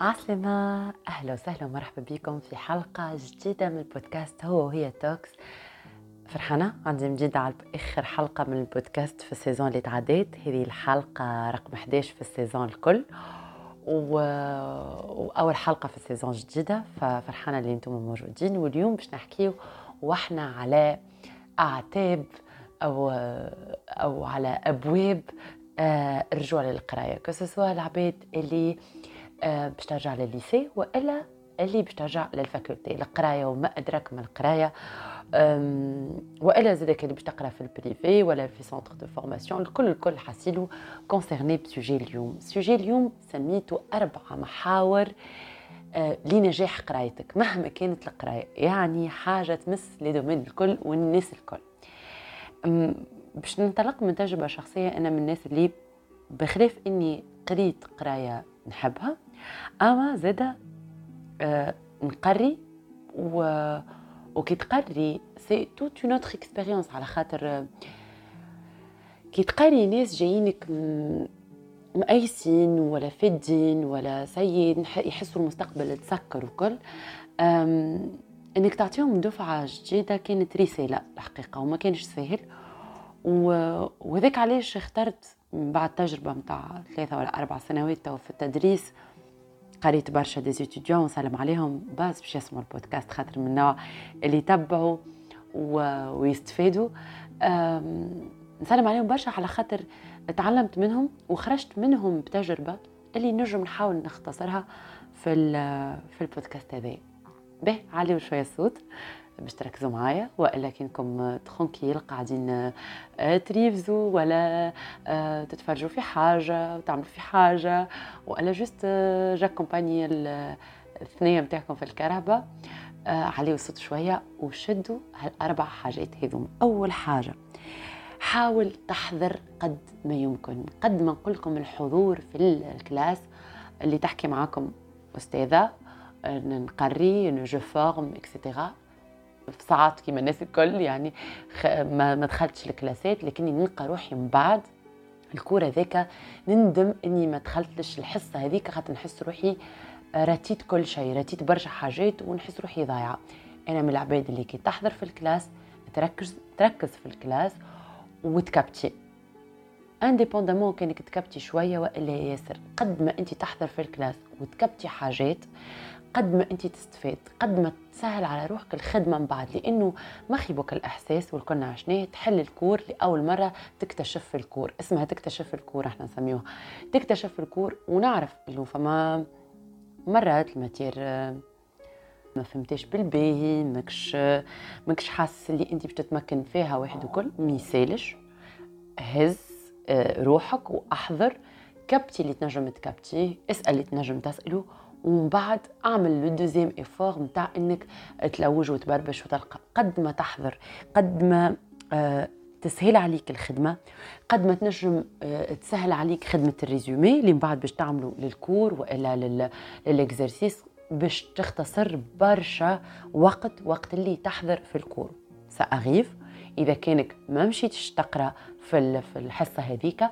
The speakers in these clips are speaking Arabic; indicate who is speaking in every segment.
Speaker 1: عسلمة أهلا وسهلا ومرحبا بكم في حلقة جديدة من البودكاست هو وهي Talks. فرحانة عندي مجيد على آخر حلقة من البودكاست في ال saison اللي تعديت. هذه الحلقة رقم 11 في ال saison الكل. و... وأول حلقة في ال saison جديدة ففرحانة اللي أنتم موجودين. واليوم باش نحكيو وإحنا على أعتاب أو أو على أبواب آه، الرجوع للقراية. كسوا العباد اللي آه، باش ترجع للل lycée وإلا اللي باش ترجع لل faculté القراية وما أدراك ما القراية. وإلا زادك اللي باش تقرا في ال privé ولا في centre de formation الكل الكل حاسيلو concernés ب sujet اليوم. sujet اليوم سميته أربع محاور آه، لنجاح قرايتك مهما كانت القراية يعني حاجة تمس les domaines الكل والناس الكل. باش ننطلق من تجربة شخصية أنا من الناس اللي بخلاف إني قريت قراية نحبها. أما زاده آه نقري و وكي تقري c'est toute une autre expérience على خاطر آه، كي تقري ناس جايينك مأيسين ولا فدين ولا سيد يحسوا المستقبل تسكر وكل. إنك تعطيهم دفعة جديدة كانت رسالة الحقيقة وما كانش سهل. وهذاك علاش اخترت بعد تجربة متاع ثلاثة ولا أربع سنوات في التدريس قريت برشا دي ستوديون ونسلم عليهم بس باش يسمعوا البودكاست خاطر من النوع اللي يتبعوا ويستفادوا. نسلم عليهم برشا على خاطر تعلمت منهم وخرجت منهم بتجربة اللي نجم نحاول نختصرها في في البودكاست هذا به عليوا شوية الصوت. باش تركزوا معايا والا كنكم tranquilles قاعدين آه، تريفزوا ولا آه، تتفرجوا في حاجة وتعملوا في حاجة والا juste آه، j'accompagne الثنية نتاعكم في الكرهبة عليوا الصوت شوية وشدوا هالأربع حاجات هذوم. أول حاجة حاول تحضر قد ما يمكن قد ما نقول لكم الحضور في ال classe اللي تحكي معاكم أستاذة نقري je forme et cetera ساعات كيما الناس الكل يعني ما, ما دخلتش الكلاسات لكني نلقى روحي من بعد ال cours هذاك نندم إني ما دخلتش الحصة هذيك خاطر نحس روحي رتيت كل شيء رتيت برشا حاجات ونحس روحي ضايعة. أنا من العباد اللي كي تحضر في ال classe تركز تركز في ال classe وتكبتي. indépendamment كانك تكبتي شوية وإلا ياسر قد ما انت تحضر في ال classe وتكبتي حاجات قد ما انت تستفاد قد ما تسهل على روحك الخدمة من بعد لأنه ما خيبك الإحساس والكل عشناه تحل ال cours لأول مرة تكتشف ال cours. اسمها تكتشف ال cours إحنا نسميوها. تكتشف ال cours ونعرف انه فما مرات ال matière ما فهمتيش بالباهي ماكش ماكش حاسس اللي انت باش تتمكن فيها واحد وكل ميسالش هز آه، روحك وأحضر. كبتي اللي تنجم تكبتيه اسأل اللي تنجم تسأله. ومن بعد أعمل le deuxième effort نتاع إنك تلوج وتبربش وتلقى. قد ما تحضر قد ما آه تسهل عليك الخدمة قد ما تنجم آه تسهل عليك خدمة ال résumé اللي من بعد باش تعمله لل cours وإلا لل exercices باش تختصر برشا وقت وقت اللي تحضر في ال cours. ça arrive إذا كانك ما مشيتش تقرأ في الحصة هذيك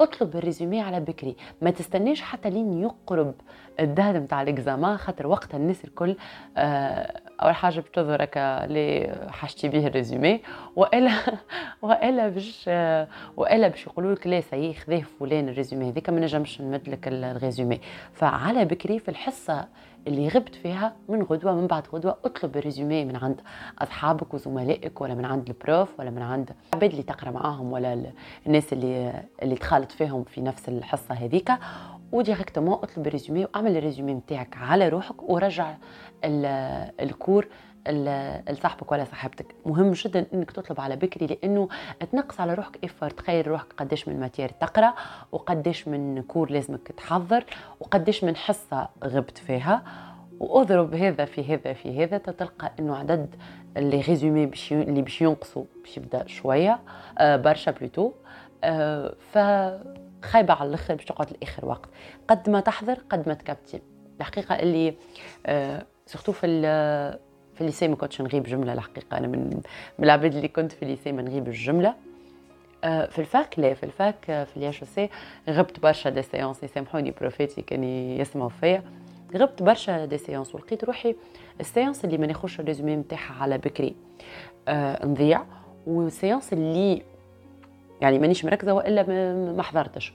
Speaker 1: اطلب ال résumé على بكري. ما تستناش حتى لين يقرب ال date نتاع ال examen خاطر وقتها الناس الكل آه، أول حاجة بتظهرك اللي حاجتي به ال résumé وإلا وإلا باش آه، وإلا باش يقولوا لك لا سي خذيه فلان ال résumé هذيك ما نجمش نمد لك ال résumé. فعلى بكري في الحصة اللي غبت فيها من غدوة من بعد غدوة اطلب ال résumé من عند أصحابك وزملائك ولا من عند ال prof ولا من عند العباد اللي تقرأ معاهم ولا الناس اللي اللي تخالط فيهم في نفس الحصة هذيك و directement أطلب ال résumé وأعمل ال résumé نتاعك على روحك ورجع ال cours لصاحبك ولا صاحبتك. مهم جدا إنك تطلب على بكري لأنه تنقص على روحك effort تخيل روحك قديش من matière تقرأ وقديش من cours لازمك تحضر وقديش من حصة غبت فيها. وأضرب هذا في هذا في هذا تلقى إنه عدد les résumés اللي باش ينقصوا باش يبدأ شوية آه برشا plutôt آه ف خايبة على الآخر باش تقعد لآخر وقت. قد ما تحضر قد ما تكبتي. الحقيقة اللي آه surtout في في ال lycée ما كنتش نغيب جملة الحقيقة. أنا من العباد اللي كنت في ال lycée ما نغيب الجمله آه، في ال fac لا في ال fac آه، في ال IHEC غبت برشا des séances يسامحوني بروفاتي كان يسمعوا فيا. غبت برشا des séances ولقيت روحي ال séances اللي ما ناخذش ال résumé نتاعها على بكري. آه نضيع. وال séances اللي يعني مانيش مركزة وإلا ما حضرتش.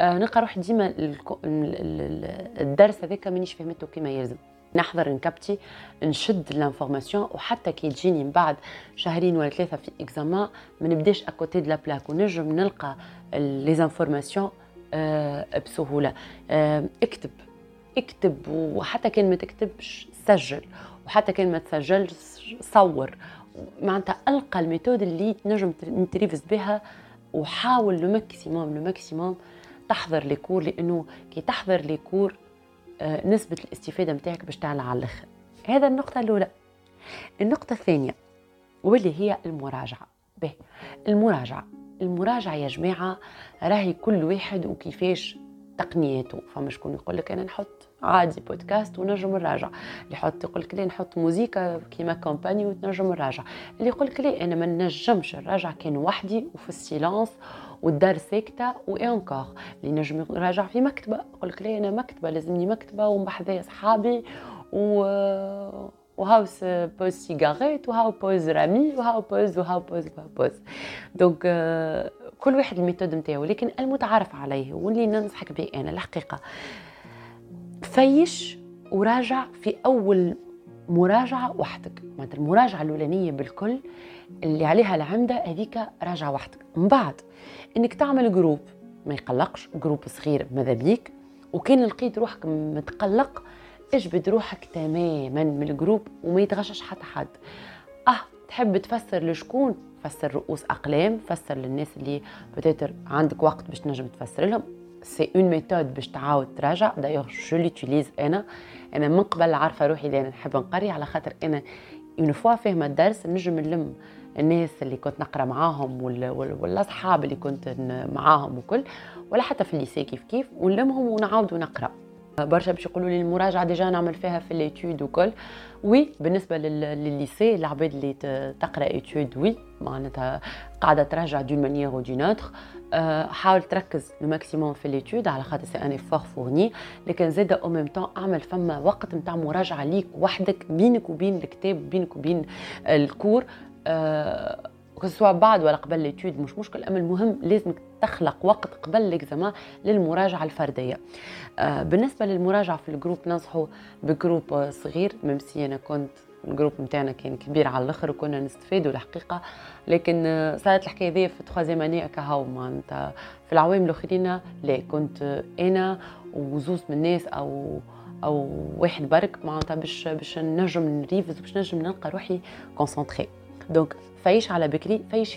Speaker 1: آه نلقى روحي ديما الدرس هذاك مانيش فهمته كما يلزم. نحضر نكبتي نشد l'information وحتى كي تجيني من بعد شهرين ولا ثلاثة في examen ما نبداش à côté de la plaque ونجم نلقى les informations آه بسهولة. آه اكتب. اكتب وحتى كان ما تكتبش سجل. وحتى كان ما تسجلش صور. معناتها ألقى ال méthode اللي تنجم تريفيز بها وحاول le maximum le maximum تحضر les cours لأنه كي تحضر les cours آه، نسبة الاستفادة متاعك باش تعلى على الآخر. هذا النقطة الأولى. النقطة الثانية واللي هي المراجعة. به المراجعة. المراجعة يا جماعة راهي كل واحد وكيفاش تقنياته فما شكون يقول لك أنا نحط عادي بودكاست ونجم نراجع. اللي يحط يقول لك لا نحط موزيكا كيما compagnie ونجم نراجع. اللي يقول لك لا أنا ما نجمش نراجع كان وحدي وفي ال silence والدار ساكتة ou encore اللي نجم يراجع في مكتبة يقول لك لا أنا مكتبة لازمني مكتبة ومبحذايا صحابي و وهاو pause cigarette وهاو pause rami وهاو pause وهاو pause وهاو pause. donc كل واحد ال méthode نتاعو لكن المتعارف عليه واللي ننصحك به أنا الحقيقة. فيش وراجع في أول مراجعة وحدك. معناتها المراجعة الأولانية بالكل اللي عليها العمدة هذيك راجعة وحدك. من بعد إنك تعمل groupe ما يقلقش groupe صغير ماذا بيك. وكان لقيت روحك متقلق اجبد روحك تماما من ال groupe وما يتغشش حتى حد. آه تحب تفسر لشكون؟ فسر رؤوس أقلام فسر للناس اللي peut-être عندك وقت باش تنجم تفسر لهم. c'est une méthode باش تعاود تراجع. d'ailleurs je l'utilise أنا. أنا من قبل عارفة روحي اللي أنا نحب نقري على خاطر أنا une fois فاهمة الدرس نجم نلم الناس اللي كنت نقرأ معاهم والأصحاب اللي كنت معاهم وكل ولا حتى في ال lycée كيف كيف ونلمهم ونعاودوا نقرا برشا باش يقولوا لي المراجعة déjà نعمل فيها في l'étude وكل. oui بالنسبة لل lycée العباد اللي تقرأ étude oui معناتها قاعدة تراجع d'une manière ou d'une autre حاول تركز le maximum في l'étude على خاطر c'est un effort fourni لكن زاد au même temps اعمل فما وقت نتاع مراجعة ليك وحدك بينك وبين الكتاب بينك وبين ال cours. أه سواء بعد ولا قبل l'étude مش مشكل أما المهم لازمك تخلق وقت قبل l'examen للمراجعة الفردية. آه بالنسبة للمراجعة في ال groupe ننصحوا ب groupe صغير ممسي أنا كنت ال groupe نتاعنا كان كبير على الأخر وكنا نستفادوا الحقيقة لكن آه، صارت الحكاية ذي في troisième année كهو معناتها في العوام الأخرين لا كنت أنا وزوز من الناس أو أو واحد برك معناتها باش باش نجم ن révise باش نجم نلقى روحي concentré donc فايش على بكري؟ فايش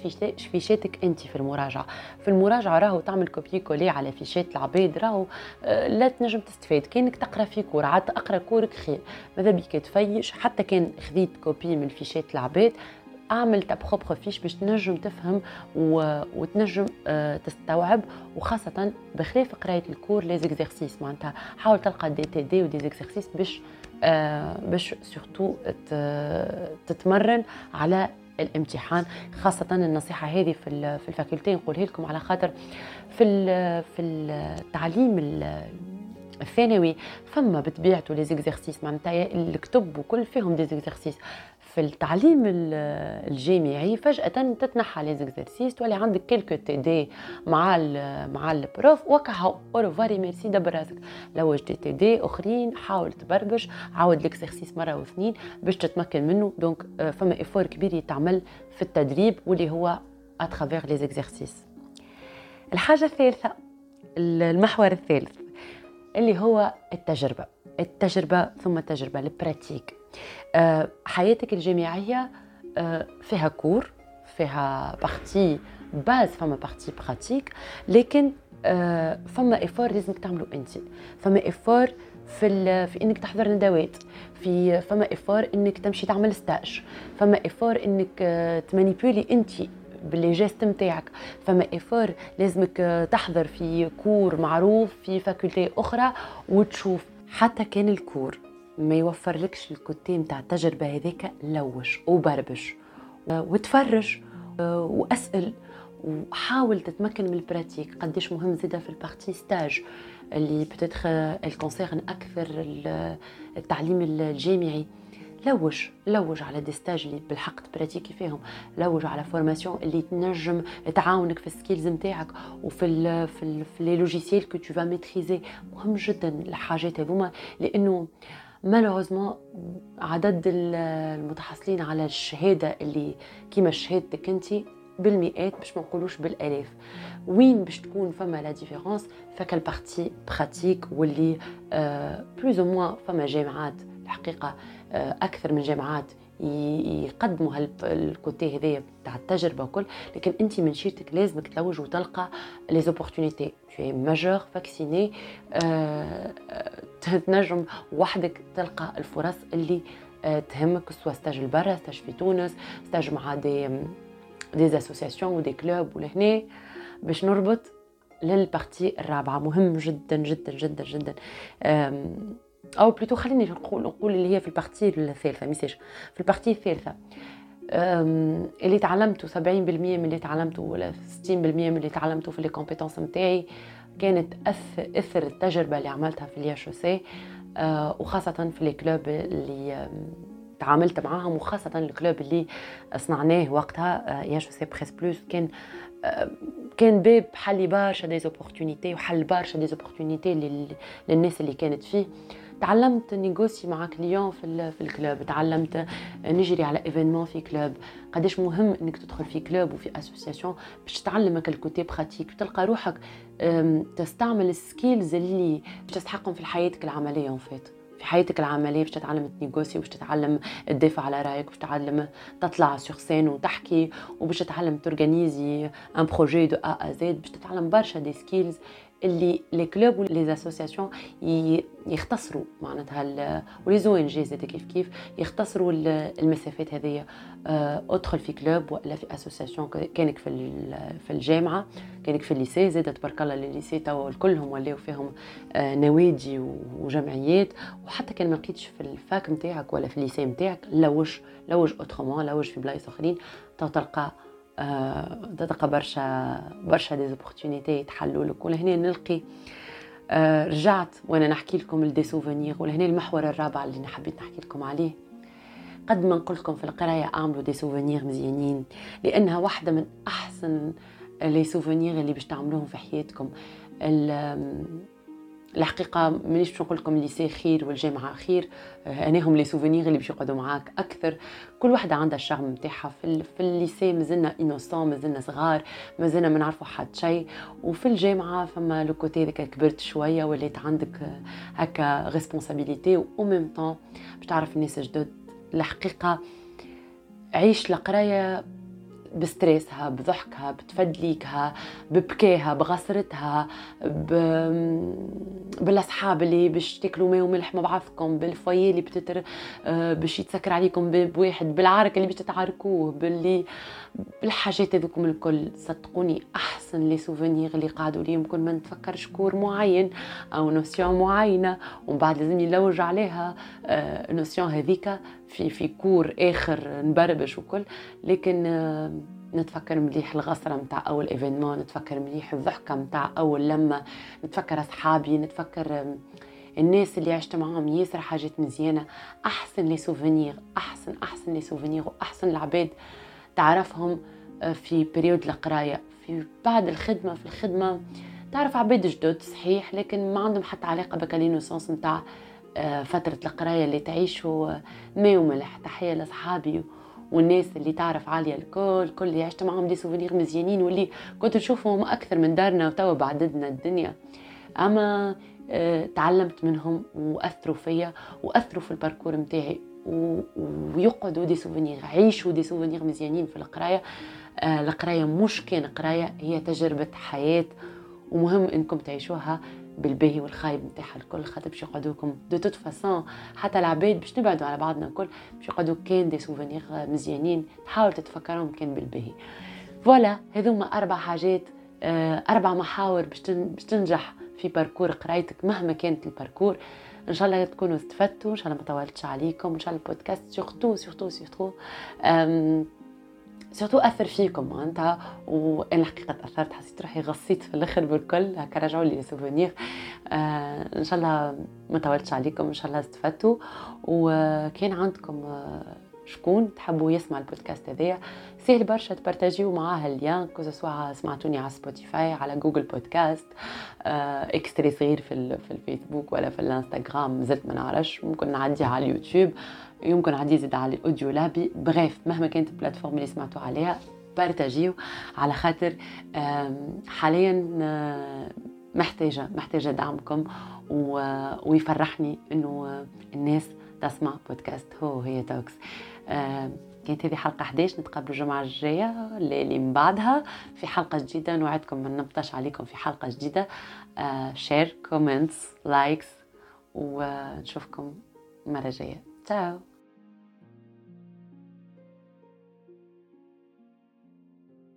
Speaker 1: فيشاتك أنت في المراجعة؟ في المراجعة راهو تعمل copier-coller على فيشات العباد راهو آه، لا تنجم تستفاد كانك تقرأ في cours عاد اقرا كورك خير. ماذا بيك تفيش؟ حتى كان خذيت copie من فيشات العباد أعمل ta propre fiche باش تنجم تفهم. وتنجم آه تستوعب. وخاصة بخلاف قراية ال cours les exercices معناتها حاول تلقى des TD و des exercices باش آه باش surtout تتمرن على الامتحان خاصة النصيحة هذه في في ال faculté نقولها لكم على خاطر في في التعليم الثانوي فما بطبيعته les exercices معناتها الكتب وكل فيهم des exercices في التعليم الجامعي فجأة تتنحى les exercices تولي عندك quelques TD مع ال مع ال prof. وكهو au revoir merci دبر راسك لوج TD أخرين حاول تبربش عاود l'exercice مرة واثنين باش تتمكن منه. donc euh, فما effort كبير يتعمل في التدريب واللي هو à travers les exercices الحاجة الثالثة المحور الثالث اللي هو التجربة. التجربة ثم التجربة ال pratique. آه، حياتك الجامعية آه، فيها cours فيها partie base فما partie pratique لكن آه، فما effort لازمك تعملوا انت. فما effort في في انك تحضر ندوات في فما effort انك تمشي تعمل stage فما effort انك ت manipuler انت ب les gestes نتاعك فما effort لازمك تحضر في cours معروف في faculté أخرى وتشوف حتى كان ال cours. ما يوفر لكش ال côté نتاع التجربة هذيك لوج وبربش. وتفرج وأسأل وحاول تتمكن من ال pratique. قديش مهم زيدا في ال partie stage اللي بتدخل ال concerne أكثر التعليم الجامعي. لوج لوج على des stages اللي بالحق ت pratiquer فيهم. لوج على formation اللي تنجم تعاونك في ال skills نتاعك وفي ال في, في les logiciels que tu vas maîtriser مهم جدا الحاجات هذوما لأنه malheureusement عدد المتحصلين على الشهادة اللي كيما شهادتك انت بالمئات باش ما نقولوش بالألاف. وين باش تكون فما la différence فك ال partie pratique واللي plus ou moins فما جامعات. الحقيقة آه، أكثر من جامعات يقدموا هال côté هذايا تاع التجربة وكل. لكن انت من شيرتك لازمك تلوج وتلقى les opportunités t'es majeur vacciné تنجم وحدك تلقى الفرص اللي آه، تهمك soit stage لبرا stage في تونس stage مع des des associations و des clubs ولهنا باش نربط لل partie الرابعة. مهم جدا جدا جدا جدا. أو plutôt خليني نقول نقول اللي هي في ال partie الثالثة message في ال partie الثالثة اللي تعلمته 70% من اللي تعلمته ولا 60% من اللي تعلمته في les compétences نتاعي كانت إثر التجربة اللي عملتها في ال IHEC أه وخاصة في les clubs اللي تعاملت معاهم وخاصة ال club اللي صنعناه وقتها IHEC Press Plus كان كان باب حل برشا des opportunités وحل برشا des opportunités للناس اللي كانت فيه. تعلمت ن négocier مع client في في ال club. تعلمت نجري على événement في club. قداش مهم إنك تدخل في كلوب وفي association باش تعلمك ال côté pratique تلقى روحك تستعمل ال skills اللي تستحقهم في حياتك العملية en fait في حياتك العملية باش تتعلم ت négocier وباش تتعلم تدافع على رأيك باش تتعلم تطلع sur scène وتحكي وباش تتعلم ت organiser un projet de A à Z باش تتعلم برشا des skills اللي les clubs و les associations يختصروا معناتها و les ONG كيف كيف يختصروا المسافات هذيا آه، ادخل في club ولا في association كانك في في الجامعة كانك في ال lycée زاد تبارك الله ال lycée توا كلهم ولاو فيهم آه، نوادي وجمعيات وحتى كان ما لقيتش في ال fac نتاعك ولا في ال lycée نتاعك لوج لوج autrement لوج في بلايص آخرين تلقى آه، تلقى برشا برشا des opportunités يتحلوا لك. ولهنا نلقي آه، رجعت وأنا نحكي لكم ال des souvenirs ولهنا المحور الرابع اللي حبيت نحكي لكم عليه. قد ما نقول لكم في القراية أعملوا des souvenirs مزيانين. لأنها واحدة من أحسن les souvenirs اللي باش تعملوهم في حياتكم. الحقيقة مانيش باش نقول لكم ال lycée خير والجامعة خير. آه، أنا هم les souvenirs اللي باش يقعدوا معاك أكثر. كل وحده عندها ال charme نتاعها. في, في ال lycée مازلنا innocents مازلنا صغار مازلنا ما نعرفوا حد شيء. وفي الجامعة فما le côté كبرت شوية وليت عندك آه، هكا responsabilité و même temps باش تعرف الناس جدد. الحقيقة عيش القراية ب stress ها بضحكها بتفدليكها ببكاها بغسرتها ب... بالأصحاب اللي باش تاكلوا ماء وملح مع بعضكم بال foyer اللي بتتر آه، باش يتسكر عليكم بواحد بالعرك اللي باش تتعاركوه باللي بالحاجات هذوكم الكل. صدقوني أحسن les souvenirs اللي قعدوا لي. يمكن ما نتفكر شكور معين أو notion معينة ومن بعد لازم نلوج عليها notion آه، هذيك في في cours آخر نبربش وكل. لكن آه، نتفكر مليح الغصرة متاع أول événement نتفكر مليح الضحكة متاع أول لما نتفكر أصحابي نتفكر الناس اللي عشت معاهم ياسر حاجات مزيانة. أحسن les souvenirs أحسن أحسن les souvenirs وأحسن العباد تعرفهم آه، في période القراية في بعد الخدمة في الخدمة. تعرف عباد جدد صحيح لكن ما عندهم حتى علاقة بهاك l'innocence متاع آه، فترة القراية اللي تعيشوا ماء وملح تحية لأصحابي والناس اللي تعرف عالية الكل كل اللي عشت معهم des souvenirs مزيانين واللي كنت نشوفهم أكثر من دارنا وتوا بعددنا الدنيا. أما آه، تعلمت منهم وأثروا فيا وأثروا في ال parcours متاعي ويقعدوا des souvenirs عيشوا des souvenirs مزيانين في القراية. آه، القراية مش كان قراية هي تجربة حياة ومهم إنكم تعيشوها بالباهي والخايب نتاعها الكل. خاطر باش يقعدوكم de toute façon حتى العباد باش نبعدوا على بعضنا الكل باش يقعدوا كان des souvenirs مزيانين تحاول تتفكرهم كان بالباهي. voilà هذوما أربع حاجات آه، أربع محاور باش تنجح في parcours قرايتك مهما كانت ال parcours إن شاء الله تكونوا استفدتوا إن شاء الله ما طولتش عليكم إن شاء الله ال podcast surtout surtout surtout surtout أثر فيكم انت وأنا الحقيقة تأثرت حسيت روحي غصيت في الآخر بالكل هكا رجعوا les souvenirs. آه إن شاء الله ما طولتش عليكم إن شاء الله استفدتوا وكان عندكم آه شكون تحبوا يسمع البودكاست هذايا؟ سهل برشا تبارتاجيو معاه ال lien que ce soit سمعتوني على Spotify على Google Podcast آه extrait صغير في, في الفيسبوك ولا في الإنستغرام زلت ما نعرفش ممكن نعديها على اليوتيوب يمكن نعدي زيد على Audiolaby. bref مهما كانت ال plateforme اللي سمعتوا عليها بارتاجيو على خاطر حاليا آه، محتاجة محتاجة دعمكم ويفرحني إنه الناس تسمع بودكاست هو هي Talks. كانت هذه حلقة 11 نتقابل الجمعة الجاية اللي من بعدها. في حلقة جديدة نوعدكم ما نبطش عليكم في حلقة جديدة. share comments likes ونشوفكم المرة الجاية تشاو!